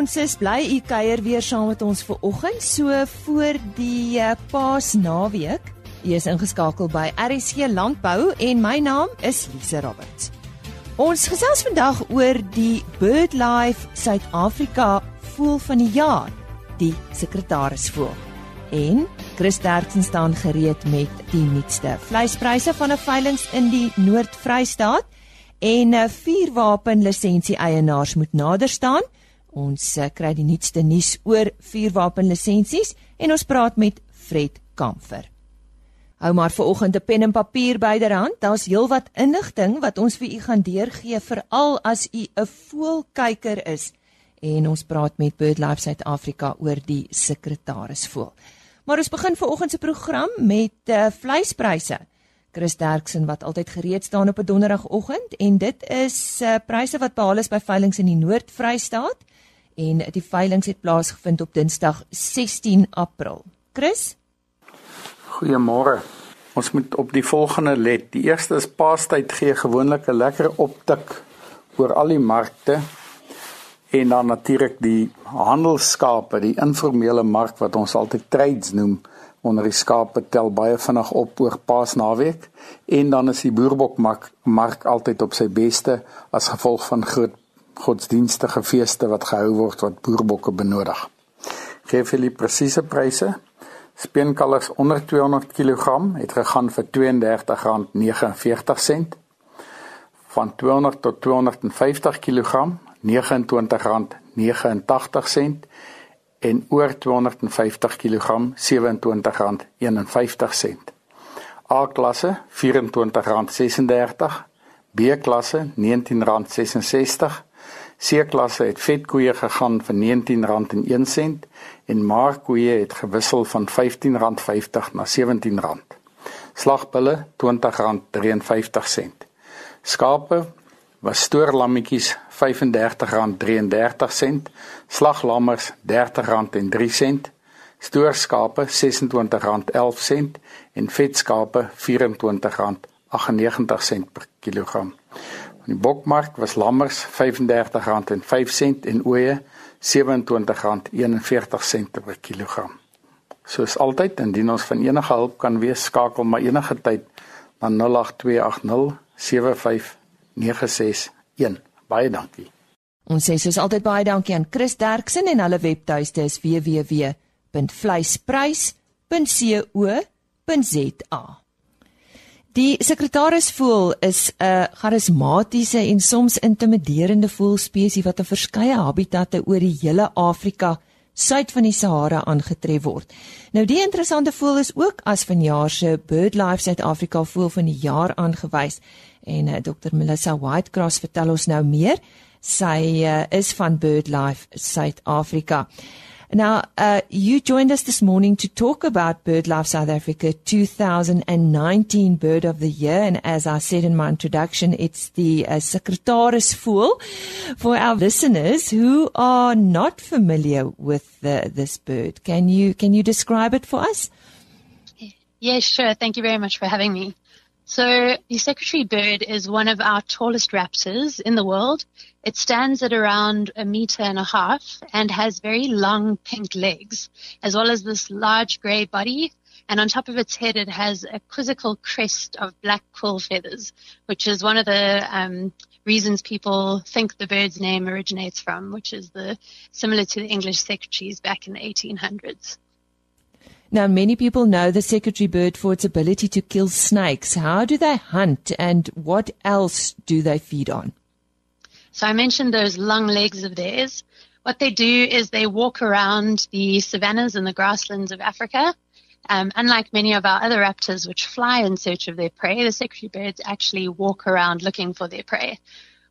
Ons is bly u kuier weer saam met ons ver oggend so voor die uh, Paasnaweek. U is ingeskakel by RSC Landbou en my naam is Lise Roberts. Ons gesels vandag oor die BirdLife Suid-Afrika voël van die jaar, die sekretarisvoël. En Chris Derksen staan gereed met die nuutste vleispryse van 'n veiling in die Noord-Vrystaat en 'n uh, vuurwapen lisensie eienaars moet nader staan. Ons uh, kry die nuutste nuus oor vuurwapen lisensies en ons praat met Fred Kamfer. Hou maar vir oggend 'n pen en papier byderhand. Daar's heelwat inligting wat ons vir u gaan deurgee veral as u 'n voelkyker is. En ons praat met BirdLife Suid-Afrika oor die sekretarisvoël. Maar ons begin vir oggend se program met uh, vleispryse. Chris Derksen wat altyd gereed staan op 'n donderdagoggend en dit is uh, pryse wat behaal is by veilinge in die Noord-Vrystaat en die veiling het plaasgevind op Dinsdag 16 April. Chris? Goeiemôre. Ons moet op die volgende let. Die eerste is paastyd gee gewoonlik 'n lekker optik oor al die markte en dan natuurlik die handelsskape, die informele mark wat ons altyd trades noem onder die skape tel baie vinnig op oor Paasnaweek en dan is die boerbokmark mark altyd op sy beste as gevolg van groot godsdienstige feeste wat gehou word wat boerbokke benodig. Geef vir die presiese pryse. Speenkalvers onder 200 kg het gegaan vir R32.49. Van 200 tot 250 kg R29.89 en oor 250 kg R27.51. A klasse R24.36, B klasse R19.66, C klasse het vetkoeie gegaan vir R19.01 en maarkoeie het gewissel van R15.50 na R17. Slagbulle R20.53. Skape was stoorlammetjies R35.33, slaglammers R30.03, stoorskape R26.11 en vetskape R24.98 per kilogram. In die bokmark was lammers R35.05 en ooe R27.41 per kilogram. Soos altyd, indien ons van enige hulp kan wees, skakel maar enige tyd na 08280 75961. Baie dankie. Ons sê soos altyd baie dankie aan Chris Derksen en hulle webtuiste is www.vleisprys.co.za. Die sekretaris voel is 'n charismatiese en soms intimiderende voëlspesies wat in verskeie habitatte oor die hele Afrika suid van die Sahara aangetref word. Nou die interessante voël is ook as vanjaar se BirdLife Suid-Afrika voël van die jaar aangewys en uh, Dr Melissa Whitecross vertel ons nou meer. Sy uh, is van BirdLife Suid-Afrika. Now, uh, you joined us this morning to talk about BirdLife South Africa 2019 Bird of the Year. And as I said in my introduction, it's the uh, Secretaris Fool for our listeners who are not familiar with the, this bird. Can you, can you describe it for us? Yes, sure. Thank you very much for having me. So the secretary bird is one of our tallest raptors in the world. It stands at around a meter and a half and has very long pink legs, as well as this large grey body. And on top of its head, it has a quizzical crest of black quill feathers, which is one of the um, reasons people think the bird's name originates from, which is the similar to the English secretaries back in the 1800s. Now, many people know the secretary bird for its ability to kill snakes. How do they hunt and what else do they feed on? So I mentioned those long legs of theirs. What they do is they walk around the savannas and the grasslands of Africa. Um, unlike many of our other raptors, which fly in search of their prey, the secretary birds actually walk around looking for their prey.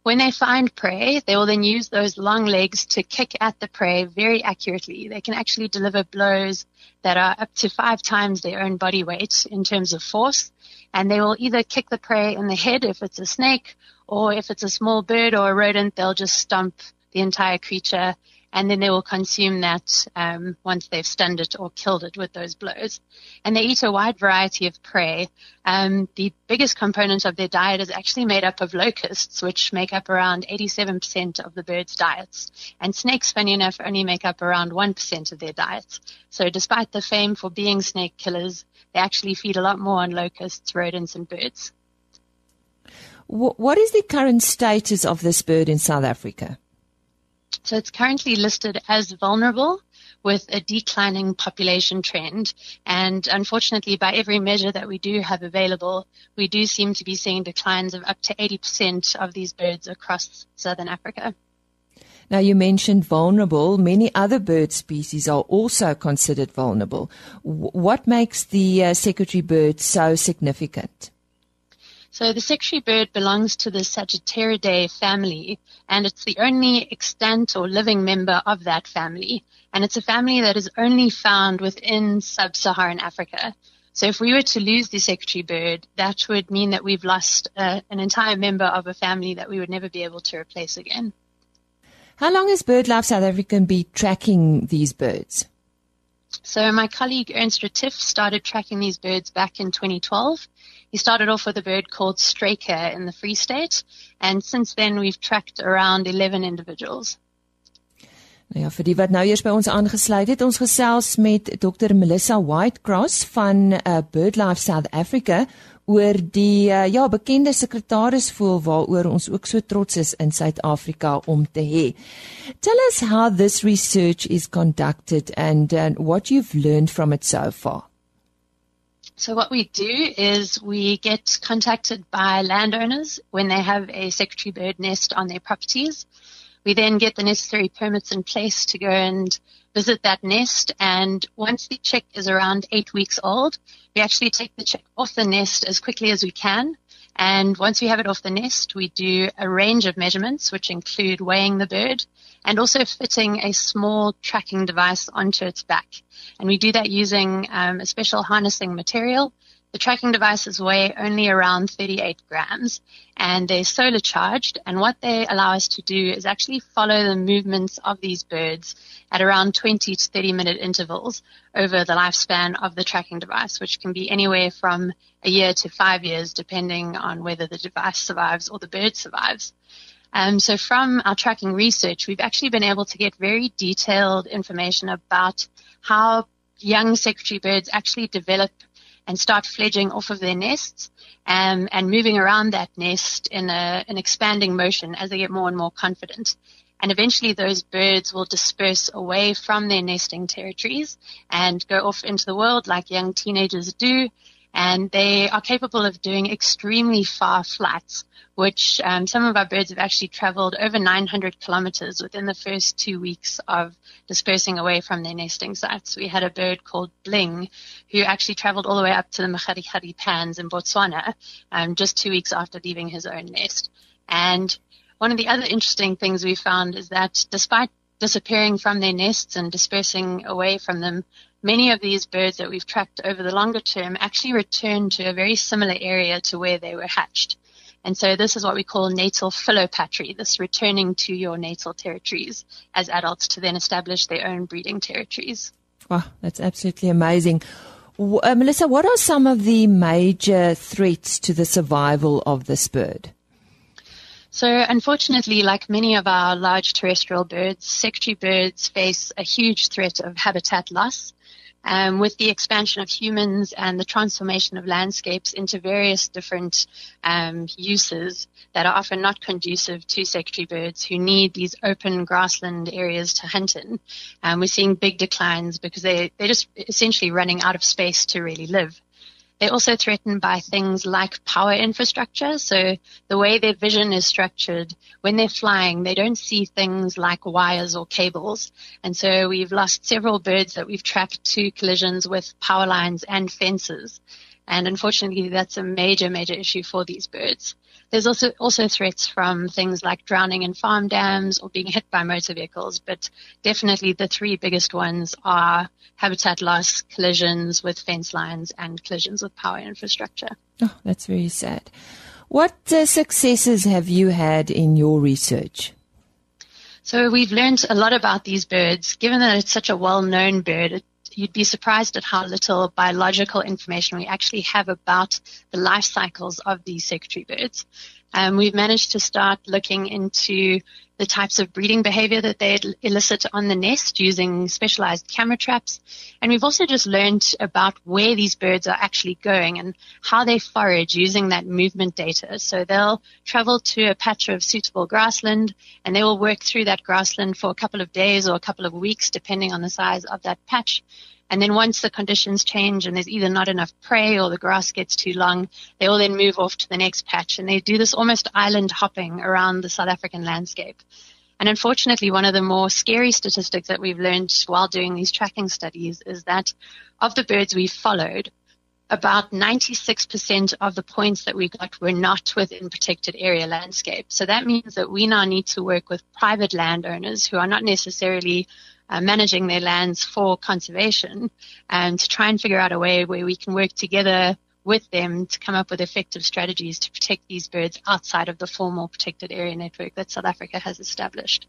When they find prey, they will then use those long legs to kick at the prey very accurately. They can actually deliver blows that are up to five times their own body weight in terms of force. And they will either kick the prey in the head if it's a snake, or if it's a small bird or a rodent, they'll just stomp the entire creature and then they will consume that um, once they've stunned it or killed it with those blows. And they eat a wide variety of prey. Um, the biggest component of their diet is actually made up of locusts, which make up around 87% of the bird's diets. And snakes, funny enough, only make up around 1% of their diets. So despite the fame for being snake killers, they actually feed a lot more on locusts, rodents, and birds. What is the current status of this bird in South Africa? So it's currently listed as vulnerable with a declining population trend. And unfortunately, by every measure that we do have available, we do seem to be seeing declines of up to 80% of these birds across southern Africa. Now, you mentioned vulnerable. Many other bird species are also considered vulnerable. what makes the uh, secretary bird so significant? So the secretary bird belongs to the Sagittariidae family, and it's the only extant or living member of that family. And it's a family that is only found within sub-Saharan Africa. So if we were to lose the secretary bird, that would mean that we've lost uh, an entire member of a family that we would never be able to replace again. How long has BirdLife South Africa been tracking these birds? So my colleague Ernst Retief started tracking these birds back in 2012. He started off with a bird called Straker in the Free State, and since then we've tracked around 11 individuals. Nou ja, vir die wat nou eers by ons aangesluit het, ons gesels met Dr Melissa Whitecross van uh, BirdLife South Africa oor die uh, ja bekende sekretaris voel waaroor ons ook so trots is in Suid-Afrika om te hê. Tell us how this research is conducted and uh, what you've learned from it so far. So what we do is we get contacted by landowners when they have a secretary bird nest on their properties. We then get the necessary permits in place to go and visit that nest. And once the chick is around eight weeks old, we actually take the chick off the nest as quickly as we can. And once we have it off the nest, we do a range of measurements, which include weighing the bird and also fitting a small tracking device onto its back. And we do that using um, a special harnessing material the tracking devices weigh only around 38 grams and they're solar charged. And what they allow us to do is actually follow the movements of these birds at around 20 to 30 minute intervals over the lifespan of the tracking device, which can be anywhere from a year to five years, depending on whether the device survives or the bird survives. Um, so from our tracking research, we've actually been able to get very detailed information about how young secretary birds actually develop and start fledging off of their nests um, and moving around that nest in a, an expanding motion as they get more and more confident. And eventually those birds will disperse away from their nesting territories and go off into the world like young teenagers do. And they are capable of doing extremely far flights which um, some of our birds have actually traveled over 900 kilometers within the first two weeks of dispersing away from their nesting sites. We had a bird called Bling who actually traveled all the way up to the Makgadikgadi Pans in Botswana um, just two weeks after leaving his own nest. And one of the other interesting things we found is that despite disappearing from their nests and dispersing away from them, many of these birds that we've tracked over the longer term actually return to a very similar area to where they were hatched. And so this is what we call natal philopatry, this returning to your natal territories as adults to then establish their own breeding territories. Wow, that's absolutely amazing. Uh, Melissa, what are some of the major threats to the survival of this bird? So unfortunately, like many of our large terrestrial birds, secretary birds face a huge threat of habitat loss um, with the expansion of humans and the transformation of landscapes into various different um, uses that are often not conducive to secretary birds who need these open grassland areas to hunt in. Um, we're seeing big declines because they, they're just essentially running out of space to really live. They're also threatened by things like power infrastructure. So the way their vision is structured, when they're flying, they don't see things like wires or cables. And so we've lost several birds that we've tracked to collisions with power lines and fences. And unfortunately, that's a major, major issue for these birds. There's also, also threats from things like drowning in farm dams or being hit by motor vehicles, but definitely the three biggest ones are habitat loss, collisions with fence lines, and collisions with power infrastructure. Oh, that's very sad. What uh, successes have you had in your research? So we've learned a lot about these birds. Given that it's such a well-known bird, it, you'd be surprised at how little biological information we actually have about the life cycles of these secretary birds. Um, we've managed to start looking into the types of breeding behavior that they elicit on the nest using specialized camera traps. And we've also just learned about where these birds are actually going and how they forage using that movement data. So they'll travel to a patch of suitable grassland and they will work through that grassland for a couple of days or a couple of weeks, depending on the size of that patch. And then once the conditions change and there's either not enough prey or the grass gets too long, they will then move off to the next patch. And they do this almost island hopping around the South African landscape. And unfortunately, one of the more scary statistics that we've learned while doing these tracking studies is that of the birds we followed, about 96% of the points that we got were not within protected area landscape. So that means that we now need to work with private landowners who are not necessarily uh, managing their lands for conservation and to try and figure out a way where we can work together with them to come up with effective strategies to protect these birds outside of the formal protected area network that South Africa has established.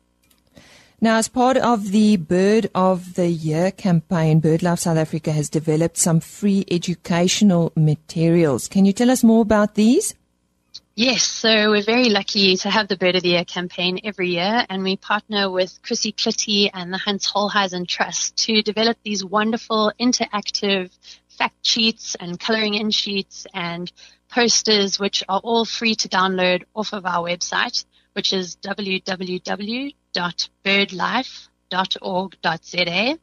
Now, as part of the Bird of the Year campaign, BirdLife South Africa has developed some free educational materials. Can you tell us more about these? Yes, so we're very lucky to have the Bird of the Year campaign every year, and we partner with Chrissy Clitty and the Hans Holhuizen Trust to develop these wonderful interactive fact sheets and coloring in sheets and posters, which are all free to download off of our website, which is www.birdlife.com www.ecc.org.za.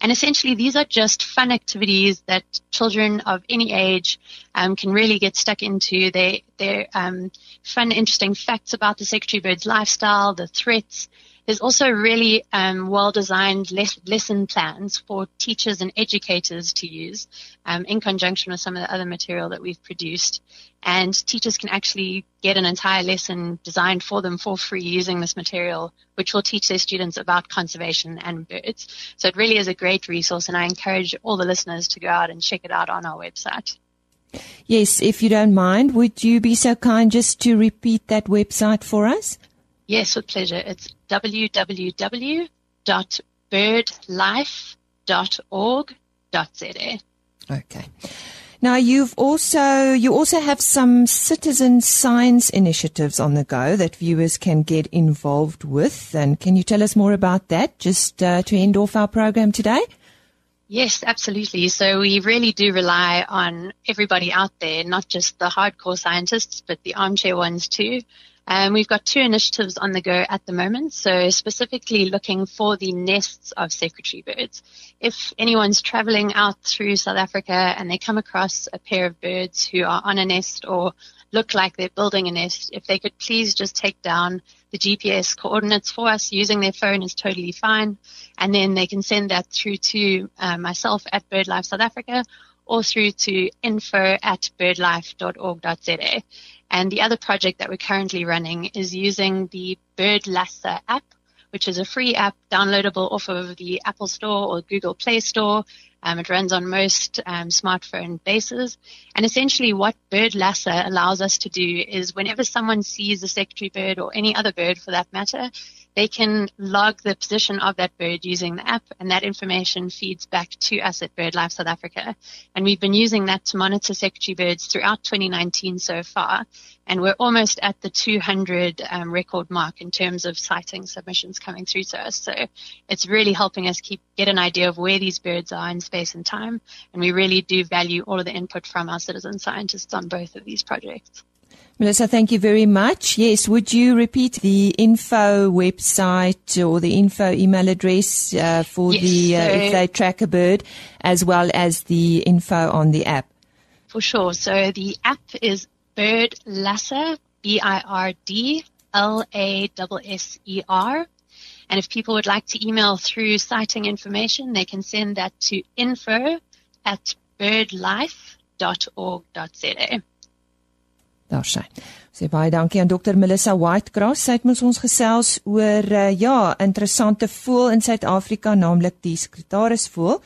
And essentially, these are just fun activities that children of any age um, can really get stuck into. They, they're um, fun, interesting facts about the secretary bird's lifestyle, the threats, there's also really um, well-designed les- lesson plans for teachers and educators to use um, in conjunction with some of the other material that we've produced. And teachers can actually get an entire lesson designed for them for free using this material, which will teach their students about conservation and birds. So it really is a great resource, and I encourage all the listeners to go out and check it out on our website. Yes, if you don't mind, would you be so kind just to repeat that website for us? Yes, with pleasure. It's www.birdlife.org.za. Okay. Now you've also you also have some citizen science initiatives on the go that viewers can get involved with, and can you tell us more about that? Just uh, to end off our program today. Yes, absolutely. So we really do rely on everybody out there, not just the hardcore scientists, but the armchair ones too, um, we've got two initiatives on the go at the moment. So specifically looking for the nests of secretary birds. If anyone's traveling out through South Africa and they come across a pair of birds who are on a nest or look like they're building a nest, if they could please just take down the GPS coordinates for us using their phone is totally fine. And then they can send that through to uh, myself at BirdLife South Africa or through to info at birdlife.org.za. And the other project that we're currently running is using the Bird Lasser app, which is a free app downloadable off of the Apple Store or Google Play Store. Um, it runs on most um, smartphone bases. And essentially what Bird Lasser allows us to do is whenever someone sees a secretary bird or any other bird for that matter, they can log the position of that bird using the app and that information feeds back to us at BirdLife South Africa. And we've been using that to monitor secretary birds throughout 2019 so far. And we're almost at the 200 um, record mark in terms of sighting submissions coming through to us. So it's really helping us keep get an idea of where these birds are in space and time. And we really do value all of the input from our citizen scientists on both of these projects. Melissa, thank you very much. Yes, would you repeat the info website or the info email address uh, for yes, the uh, so if they track a bird, as well as the info on the app? For sure. So the app is Bird Lasser, B-I-R-D-L-A-S-S-E-R. And if people would like to email through sighting information, they can send that to info at birdlife.org.za. Daar sy. Sê baie dankie aan Dr Melissa Whitecross. Sy het ons gesels oor uh, ja, interessante voël in Suid-Afrika, naamlik die sekretarisvoël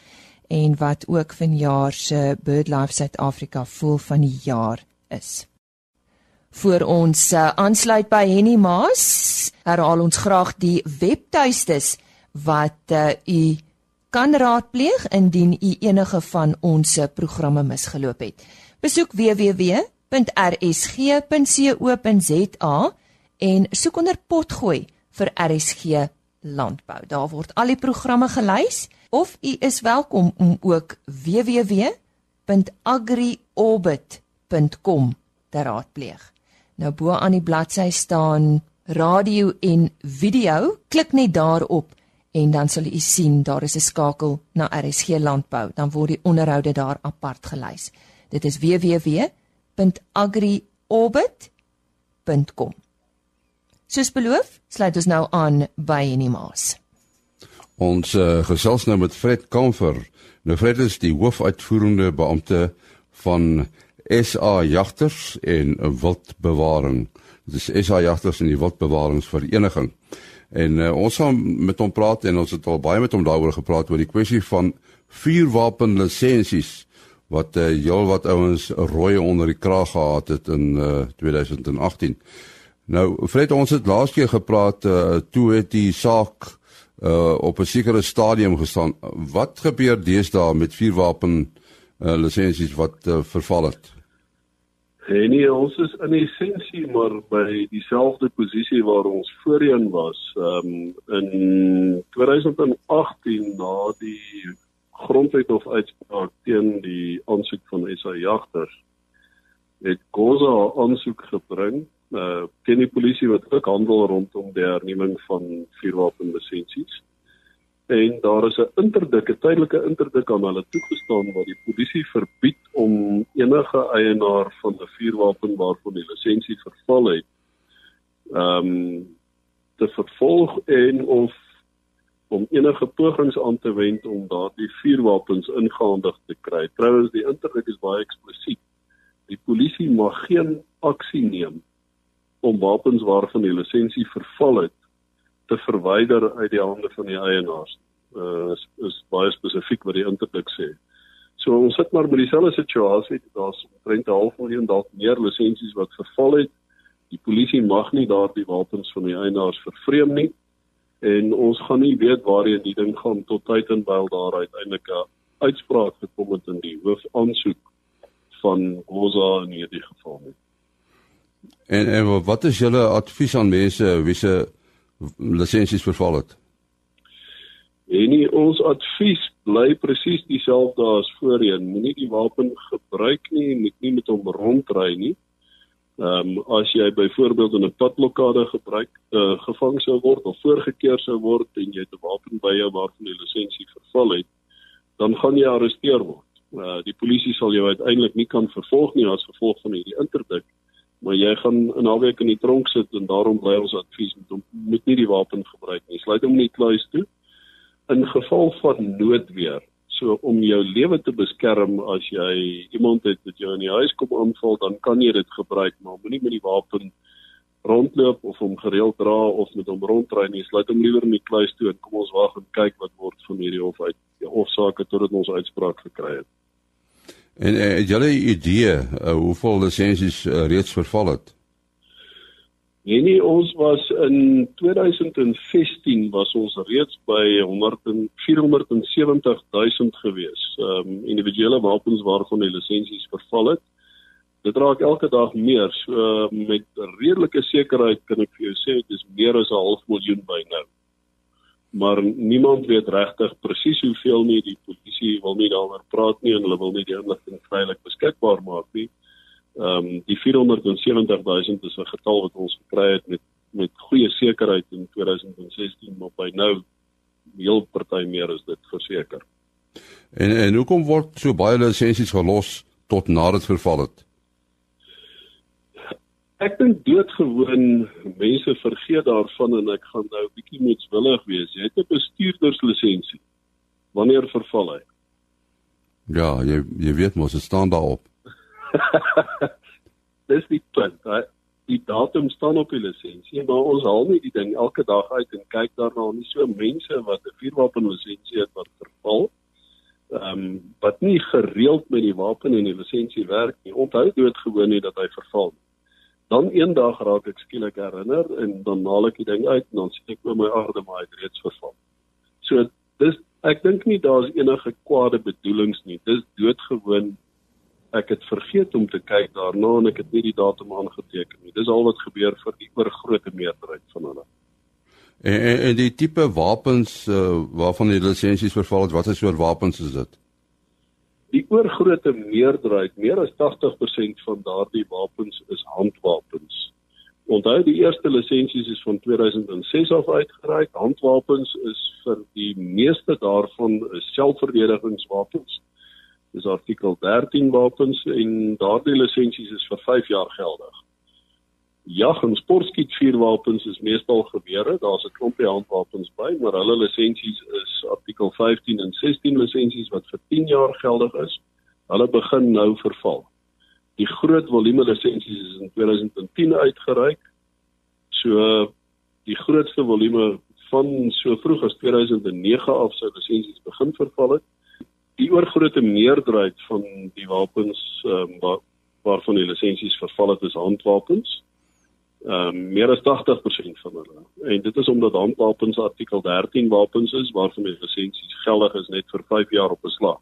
en wat ook vanjaar se BirdLife Suid-Afrika voël van die jaar is. Vir ons uh, aansluit by Henny Maas herhaal ons graag die webtuistes wat uh, u kan raadpleeg indien u enige van ons programme misgeloop het. Besoek www.rsg.co.za en soek onder potgooi vir RSG landbou. Daar word al die programme gelys of u is welkom om ook www.agriorbit.com te raadpleeg. Nou bo aan die bladsy staan radio en video. Klik net daarop en dan sal u sien daar is 'n skakel na RSG landbou. Dan word die onderhoude daar apart gelys. Dit is www.agriorbit.com. Soos beloof, sluit ons nou aan by Enie Maas. Ons uh, gesels nou met Fred Kamfer. Nou Fred is die hoofuitvoerende beampte van SA Jagters en Wildbewaring. Dit is SA Jagters en die Wildbewaringsvereniging. En uh, ons gaan met hom praat en ons het al baie met hom daaroor gepraat oor die kwessie van vuurwapen lisensies wat uh, heel wat ouens rooi onder die kraag gehad het in uh, 2018. Nou Fred ons het laas keer gepraat uh, toe het die saak uh, op 'n sekere stadium gestaan. Wat gebeur deesdae met vuurwapen uh, lisensies wat uh, verval het? En nee, ons is in essensie maar by dieselfde posisie waar ons voorheen was. Ehm um, in 2018 na die grondwethof uitspraak teen die aansoek van SA jagters het Goza aansoek gebring uh teen die polisie wat ook handel rondom die herneming van vuurwapen lisensies en daar is 'n interdik, 'n tydelike interdik aan hulle toegestaan wat die polisie verbied om enige eienaar van 'n vuurwapen waarvan die lisensie verval het, ehm um, te vervolg en of om enige pogings aan te wend om daardie vuurwapens ingehandig te kry. Trouwens, die interdik is baie eksplisiet. Die polisie mag geen aksie neem om wapens waarvan die lisensie verval het te verwyder uit die hande van die eienaars. Uh is, is baie spesifiek wat die interdik sê. So ons sit maar met dieselfde situasie. Daar's omtrent 'n half miljoen dalk meer lisensies wat verval het. Die polisie mag nie daardie wapens van die eienaars vervreem nie. En ons gaan nie weet waarheen die ding gaan tot tyd en wyl daar uiteindelik 'n uitspraak gekom het in die hoofaansoek van Goza in hierdie geval nie. En en wat is julle advies aan mense wie se lisensies verval het? En nie, ons advies bly presies dieselfde as voorheen. Moenie die wapen gebruik nie, moet nie met hom rondry nie. Ehm um, as jy byvoorbeeld in 'n padblokkade gebruik uh, gevang sou word of voorgekeer sou word en jy het 'n wapen by jou waarvan die lisensie verval het, dan gaan jy arresteer word. Uh, die polisie sal jou uiteindelik nie kan vervolg nie as gevolg van hierdie interdik maar jy gaan 'n naweek in die tronk sit en daarom bly ons advies met hom moet nie die wapen gebruik nie. Sluit hom nie kluis toe in geval van noodweer. So om jou lewe te beskerm as jy iemand het wat jou in die huis kom aanval, dan kan jy dit gebruik, maar moenie met die wapen rondloop of hom gereeld dra of met hom rondry nie. Sluit hom liewer in die kluis toe en kom ons wag en kyk wat word van hierdie hof uit die hofsaake totdat ons uitspraak gekry het. En uh, het julle idee uh, hoeveel lisensies uh, reeds verval het? Nee, nee, ons was in 2016 was ons reeds by 100 000 gewees. Ehm um, individuele wapens waarvan die lisensies verval het. Dit raak elke dag meer. So uh, met redelike sekerheid kan ek vir jou sê dit is meer as 'n half miljoen by nou maar niemand weet regtig presies hoeveel nie die polisie wil nie daaroor praat nie en hulle wil nie die inligting vrylik beskikbaar maak nie. Ehm um, die 470 000 is 'n getal wat ons gekry het met met goeie sekerheid in 2016 maar by nou heel party meer is dit verseker. En en hoekom word so baie lisensies gelos tot nadat verval het? Ek dink doodgewoon mense vergeet daarvan en ek gaan nou bietjie moetswillig wees. Jy het 'n bestuurderslisensie. Wanneer verval hy? Ja, jy jy weet mos, dit staan daarop. Dis die punt. Hè? Die datum staan op die lisensie, maar ons haal nie die ding elke dag uit en kyk daarna nie. So mense wat 'n vuurwapen lisensie het wat verval, ehm um, wat nie gereeld met die wapen en die lisensie werk nie. Onthou doodgewoon nie dat hy verval nie Dan eendag raak ek skielik herinner en dan haal ek die ding uit en dan sien ek oor my aarde maar hy het reeds verval. So dis ek dink nie daar's enige kwade bedoelings nie. Dis doodgewoon ek het vergeet om te kyk daarna en ek het nie die datum aangeteken nie. Dis al wat gebeur vir die oorgrootste meerderheid van hulle. En, en, en die tipe wapens uh, waarvan die lisensies verval het, wat is soort wapens is dit? Die oorgrootste meerderheid, meer as 80% van daardie wapens is handwapens. Onthou die eerste lisensies is van 2006 af uitgereik. Handwapens is vir die meeste daarvan selfverdedigingswapens. Dis artikel 13 wapens en daardie lisensies is vir 5 jaar geldig. Jag en sportskiet vuurwapens is meestal gewere. Daar's 'n klompie handwapens by, maar hulle lisensies is artikel 15 en 16 lisensies wat vir 10 jaar geldig is. Hulle begin nou verval. Die groot volume lisensies is in 2010 uitgereik. So die grootste volume van so vroeg as 2009 af sou lisensies begin verval het. Die oorgrootste meerderheid van die wapens ehm um, waar, waarvan die lisensies verval het is handwapens. Ehm um, meer as 80% van hulle. En dit is omdat handwapens artikel 13 wapens is waarvan die lisensies geldig is net vir 5 jaar op beslag.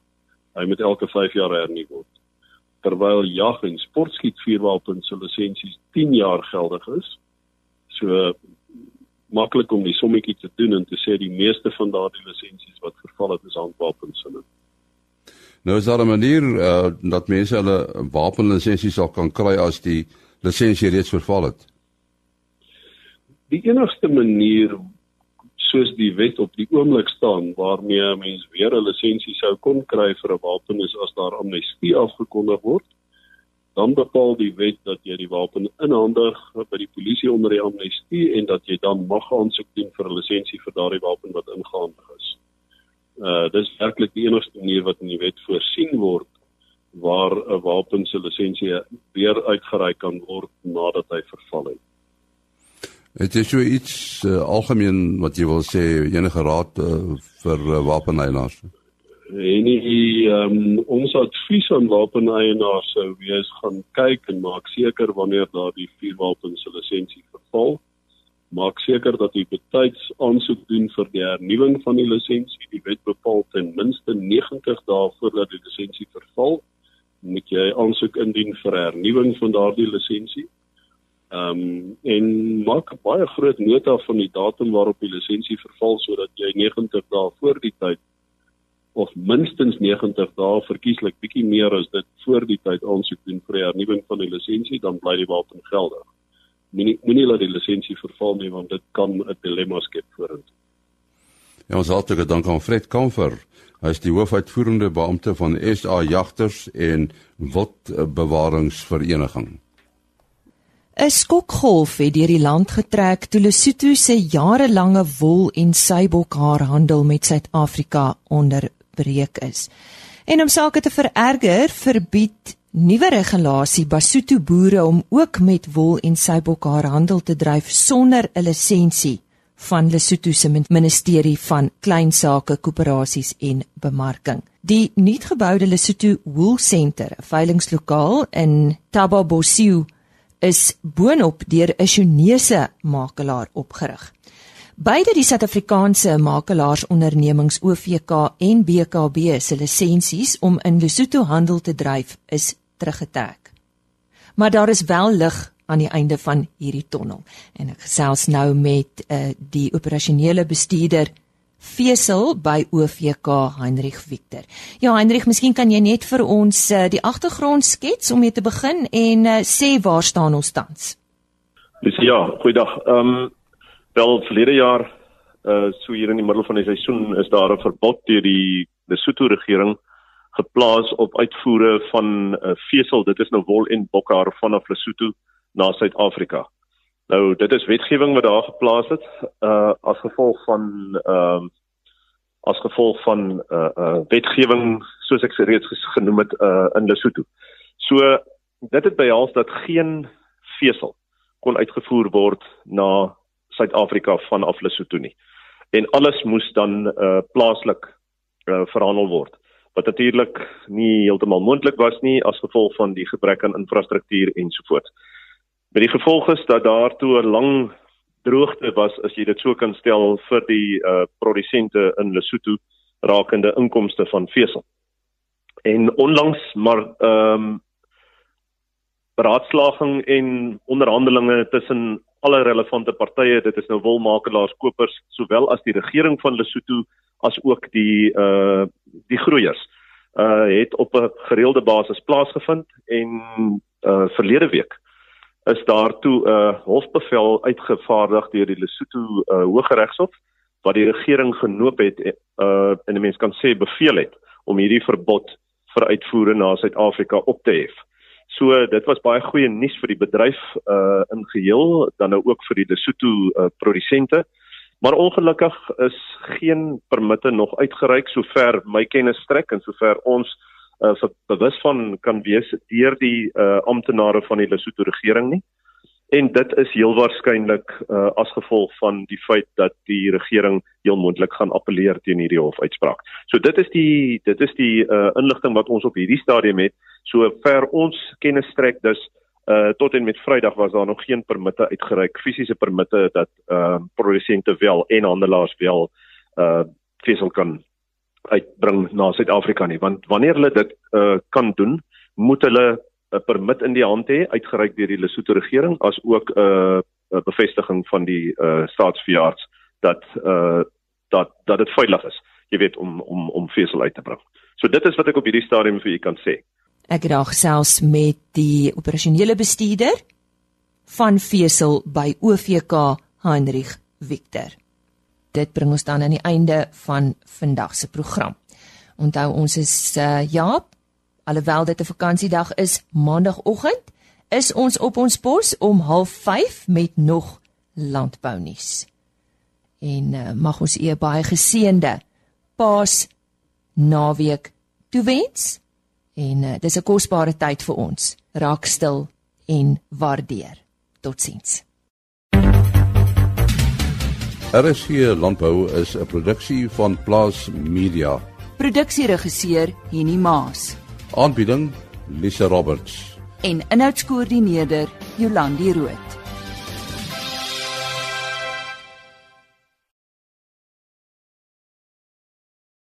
Hy moet elke 5 jaar hernu word terwyl jag en sportskiet vuurwapens se lisensies 10 jaar geldig is. So maklik om die sommetjie te doen en te sê die meeste van daardie lisensies wat verval het is handwapens hulle. Nou is daar 'n manier uh, dat mense hulle wapenlisensies sal kan kry as die lisensie reeds verval het. Die enigste manier soos die wet op die oomblik staan waarmee 'n mens weer 'n lisensie sou kon kry vir 'n wapen is as daar amnestie afgekondig word. Dan bepaal die wet dat jy die wapen inhandig by die polisie onder die amnestie en dat jy dan mag aansoek doen vir 'n lisensie vir daardie wapen wat ingehandig is. Uh dis werklik die enigste manier wat in die wet voorsien word waar 'n wapen se lisensie weer uitgereik kan word nadat hy verval het. Het jy so iets uh, algemeen wat jy wil sê enige raad uh, vir uh, wapeneienaars? En die um, ons advies aan wapeneienaars sou wees gaan kyk en maak seker wanneer daardie vuurwapen se lisensie verval. Maak seker dat jy betyds aansoek doen vir die hernuwing van die lisensie. Die wet bepaal ten minste 90 dae voordat die lisensie verval, moet jy aansoek indien vir hernuwing van daardie lisensie. Ehm um, en maak baie groot nota van die datum waarop die lisensie verval sodat jy 90 dae voor die tyd of minstens 90 dae verkieslik bietjie meer as dit voor die tyd aansoek doen vir hernuwing van die lisensie dan bly die wapen geldig. Moenie moenie laat die lisensie verval nie want dit kan 'n dilemma skep vorentoe. Ja, ons hartlike dank aan Fred Kamfer. Hy is die hoofuitvoerende beampte van SA Jagters en Wildbewaringsvereniging. 'n Skokgolf het deur die land getrek toe Lesotho se jarelange wol en seibokhaarhandel met Suid-Afrika onderbreek is. En om sake te vererger, verbied nuwe regulasie Basotho boere om ook met wol en seibokhaarhandel te dryf sonder 'n lisensie van Lesotho se Ministerie van Kleinsake, Koöperasies en Bemarking. Die nuutgeboude Lesotho Wool Centre, 'n veilingslokaal in Tababosiu is boonop deur 'n Chinese makelaar opgerig. Beide die Suid-Afrikaanse makelaarsondernemings OVK en BKB se lisensies om in Lesotho handel te dryf is teruggetrek. Maar daar is wel lig aan die einde van hierdie tonnel en ek gesels nou met uh, die operasionele bestuurder Vesel by OVK Heinrich Victor. Ja Heinrich, miskien kan jy net vir ons uh, die agtergrond skets om mee te begin en uh, sê waar staan ons tans? Dis ja, goeiedag. Ehm um, wel verlede jaar uh so hier in die middel van die seisoen is daar 'n verbod deur die Lesotho regering geplaas op uitvoere van uh, vesel. Dit is nou wol en bokhaar vanaf Lesotho na Suid-Afrika. Nou dit is wetgewing wat daar geplaas het uh as gevolg van ehm uh, as gevolg van uh uh wetgewing soos ek reeds genoem het uh in Lesotho. So dit het behels dat geen vesel kon uitgevoer word na Suid-Afrika vanaf Lesotho nie. En alles moes dan uh plaaslik uh verhandel word wat natuurlik nie heeltemal moontlik was nie as gevolg van die gebrek aan infrastruktuur ensovoorts. Met die gevolg is dat daar toe 'n lang droogte was as jy dit so kan stel vir die uh produsente in Lesotho rakende inkomste van vesel. En onlangs maar ehm um, beraadslaging en onderhandelinge tussen alle relevante partye, dit is nou wolmakelaars, kopers, sowel as die regering van Lesotho as ook die uh die groeiers uh het op 'n gereelde basis plaasgevind en uh verlede week is daartoe 'n uh, hofbevel uitgevaardig deur die Lesotho uh, Hooggeregshof wat die regering genoop het uh en 'n mens kan sê beveel het om hierdie verbod vir uitvoere na Suid-Afrika op te hef. So dit was baie goeie nuus vir die bedryf uh in geheel dan nou ook vir die Lesotho uh, produsente. Maar ongelukkig is geen permitte nog uitgereik sover my kennis strek en sover ons uh bewus van kan wees deur die uh amptenare van die Lesotho regering nie. En dit is heel waarskynlik uh as gevolg van die feit dat die regering heel moontlik gaan appeleer teen hierdie hofuitspraak. So dit is die dit is die uh inligting wat ons op hierdie stadium het. So ver ons kennis strek dus uh tot en met Vrydag was daar nog geen permitte uitgereik, fisiese permitte dat uh produsente wel en handelaars wel uh vesel kan uitbring na Suid-Afrika nie, want wanneer hulle dit uh kan doen, moet hulle 'n permit in die hand hê uitgereik deur die Lesotho regering as ook uh, 'n bevestiging van die uh staatsveearts dat uh dat dat dit veilig is, jy weet om om om vesel uit te bring. So dit is wat ek op hierdie stadium vir u kan sê. Ek het daar selfs met die operasionele bestuurder van vesel by OVK Heinrich Victor. Dit bring ons dan aan die einde van vandag se program. Onthou ons is uh, Jaap Alhoewel dit 'n vakansiedag is, maandagooggend is ons op ons pos om 05:30 met nog landbou nuus. En uh, mag ons 'n baie geseënde Paas naweek toewens. En uh, dis 'n kosbare tyd vir ons. Raak stil en waardeer. Totsiens. RSC Landbou is 'n produksie van Plaas Media. Produksieregisseur Henny Maas. Aanbieding Lisa Roberts en inhoudskoördineerder Jolandi Root.